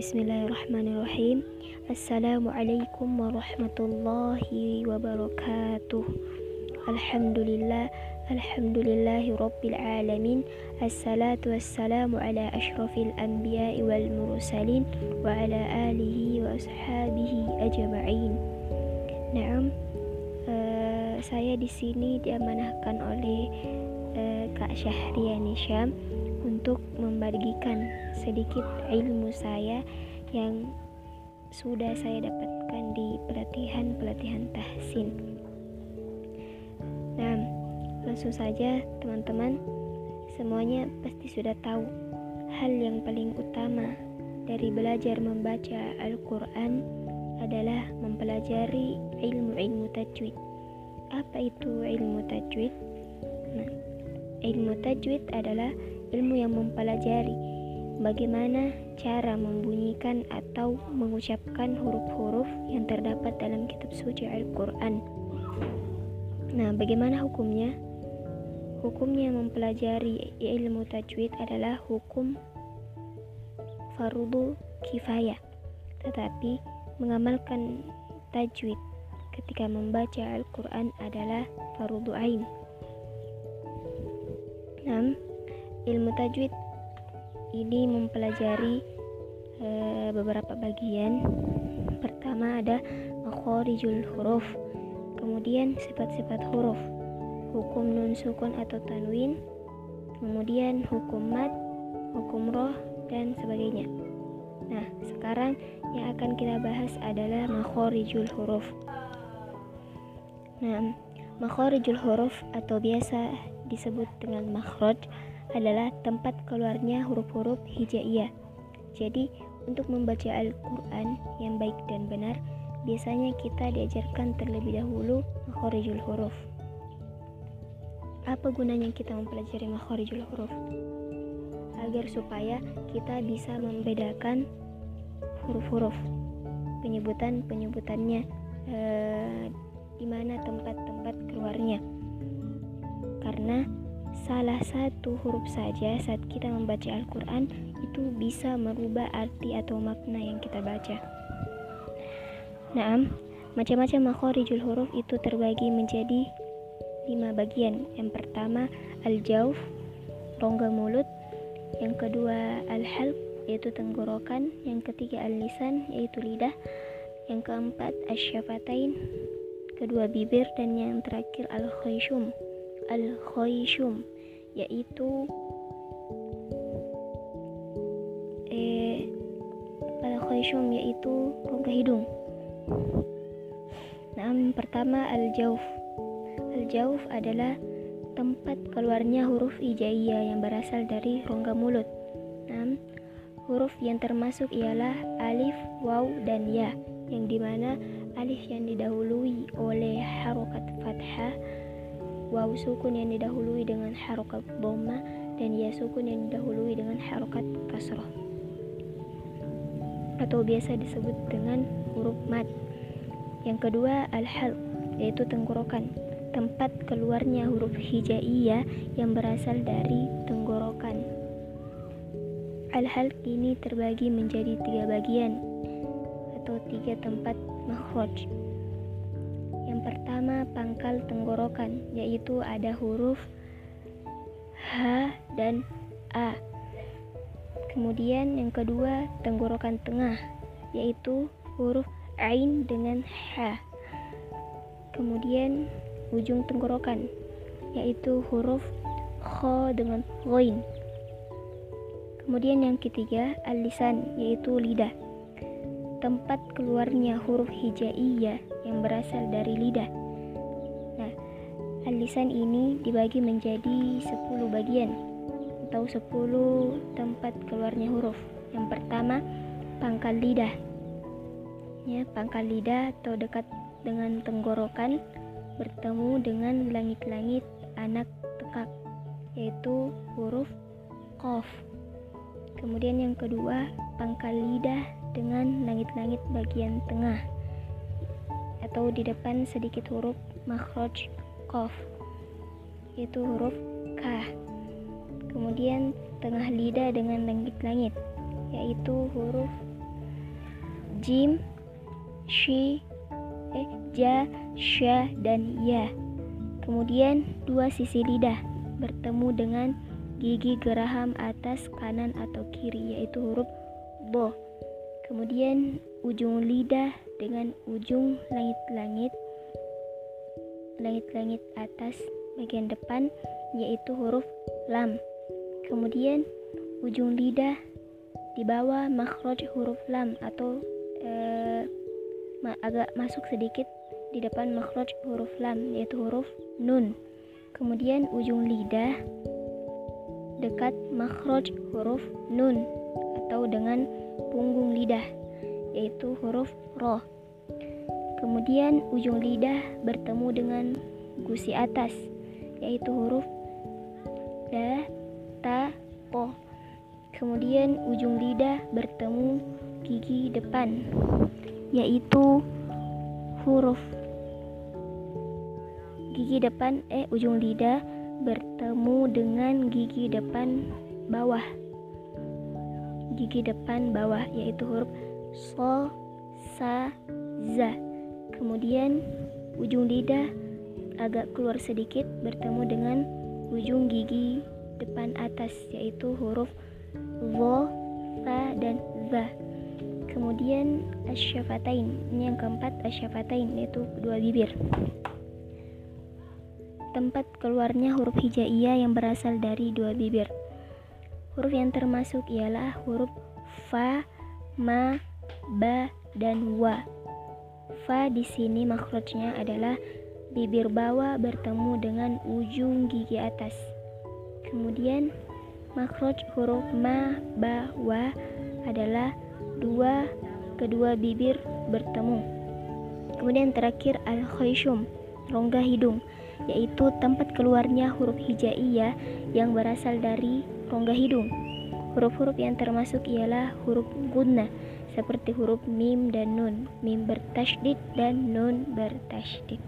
Bismillahirrahmanirrahim. Assalamualaikum warahmatullahi wabarakatuh. Alhamdulillah Alhamdulillahi Rabbil Alamin. Assalatu wassalamu ala ashrafil anbiya wal mursalin Wa ala alihi wa ashabihi ajma'in. Naam uh, Saya di sini diamanahkan oleh uh, Kak Syahriani Syam untuk membagikan sedikit ilmu saya yang sudah saya dapatkan di pelatihan-pelatihan tahsin. Nah, langsung saja teman-teman, semuanya pasti sudah tahu hal yang paling utama dari belajar membaca Al-Quran adalah mempelajari ilmu-ilmu tajwid. Apa itu ilmu tajwid? Nah, ilmu tajwid adalah ilmu yang mempelajari bagaimana cara membunyikan atau mengucapkan huruf-huruf yang terdapat dalam kitab suci Al-Quran. Nah, bagaimana hukumnya? Hukumnya mempelajari ilmu tajwid adalah hukum fardu kifayah. Tetapi mengamalkan tajwid ketika membaca Al-Quran adalah fardu ain. 6 ilmu tajwid ini mempelajari e, beberapa bagian. Pertama ada makhorijul huruf, kemudian sifat-sifat huruf, hukum nun sukun atau tanwin, kemudian hukum mat, hukum roh dan sebagainya. Nah, sekarang yang akan kita bahas adalah makhorijul huruf. Nah, makhorijul huruf atau biasa disebut dengan makhraj adalah tempat keluarnya huruf-huruf hijaiyah. Jadi, untuk membaca Al-Quran yang baik dan benar, biasanya kita diajarkan terlebih dahulu makhorijul huruf. Apa gunanya kita mempelajari makhorijul huruf? Agar supaya kita bisa membedakan huruf-huruf, penyebutan-penyebutannya, eh, di mana tempat-tempat keluarnya. Karena salah satu huruf saja saat kita membaca Al-Quran itu bisa merubah arti atau makna yang kita baca. Nah, macam-macam makhorijul huruf itu terbagi menjadi lima bagian. Yang pertama al-jauf, rongga mulut. Yang kedua al-halq, yaitu tenggorokan. Yang ketiga al-lisan, yaitu lidah. Yang keempat asyafatain, kedua bibir. Dan yang terakhir al-khayshum, al-khayshum yaitu eh al-khayshum yaitu rongga hidung. Nah, pertama al-jauf. Al-jauf adalah tempat keluarnya huruf hijaiyah yang berasal dari rongga mulut. Nah, huruf yang termasuk ialah alif, waw, dan ya, yang di mana alif yang didahului oleh harokat fathah waw sukun yang didahului dengan harokat dhamma dan ya sukun yang didahului dengan harokat kasroh atau biasa disebut dengan huruf mat. Yang kedua al-hal yaitu tenggorokan, tempat keluarnya huruf hijaiyah yang berasal dari tenggorokan. Al-hal ini terbagi menjadi tiga bagian atau tiga tempat makhraj pertama pangkal tenggorokan, yaitu ada huruf H dan A. Kemudian yang kedua tenggorokan tengah, yaitu huruf Ain dengan H. Kemudian ujung tenggorokan, yaitu huruf Kho dengan Ghoin. Kemudian yang ketiga al-lisan, yaitu lidah tempat keluarnya huruf hijaiyah yang berasal dari lidah. Nah, al-lisan ini dibagi menjadi 10 bagian atau 10 tempat keluarnya huruf. Yang pertama, pangkal lidah. Ya, pangkal lidah atau dekat dengan tenggorokan bertemu dengan langit-langit anak tekak yaitu huruf qaf. Kemudian yang kedua, pangkal lidah dengan langit-langit bagian tengah atau di depan sedikit huruf makhraj qaf yaitu huruf k. Kemudian tengah lidah dengan langit-langit yaitu huruf jim, shi, eh, ja, sya, dan ya. Kemudian dua sisi lidah bertemu dengan gigi geraham atas kanan atau kiri yaitu huruf bo. Kemudian ujung lidah dengan ujung langit-langit langit-langit atas bagian depan yaitu huruf lam. Kemudian ujung lidah di bawah makhraj huruf lam atau eh, agak masuk sedikit di depan makhraj huruf lam yaitu huruf nun. Kemudian ujung lidah dekat makhraj huruf nun atau dengan punggung lidah yaitu huruf ro. Kemudian ujung lidah bertemu dengan gusi atas yaitu huruf da, ta, po. Kemudian ujung lidah bertemu gigi depan yaitu huruf gigi depan eh ujung lidah bertemu dengan gigi depan bawah gigi depan bawah yaitu huruf so sa za kemudian ujung lidah agak keluar sedikit bertemu dengan ujung gigi depan atas yaitu huruf vo, ta, dan za. Kemudian asyafatain. Ini yang keempat asyafatain yaitu kedua bibir. Tempat keluarnya huruf hijaiyah yang berasal dari dua bibir. Huruf yang termasuk ialah huruf fa, ma, ba, dan wa. Fa di sini makhrajnya adalah bibir bawah bertemu dengan ujung gigi atas. Kemudian Makhraj huruf ma, ba, wa adalah dua kedua bibir bertemu. Kemudian terakhir al-khayshum, rongga hidung, yaitu tempat keluarnya huruf hijaiyah yang berasal dari rongga hidung. Huruf-huruf yang termasuk ialah huruf gunnah seperti huruf mim dan nun, mim bertasydid dan nun bertasydid.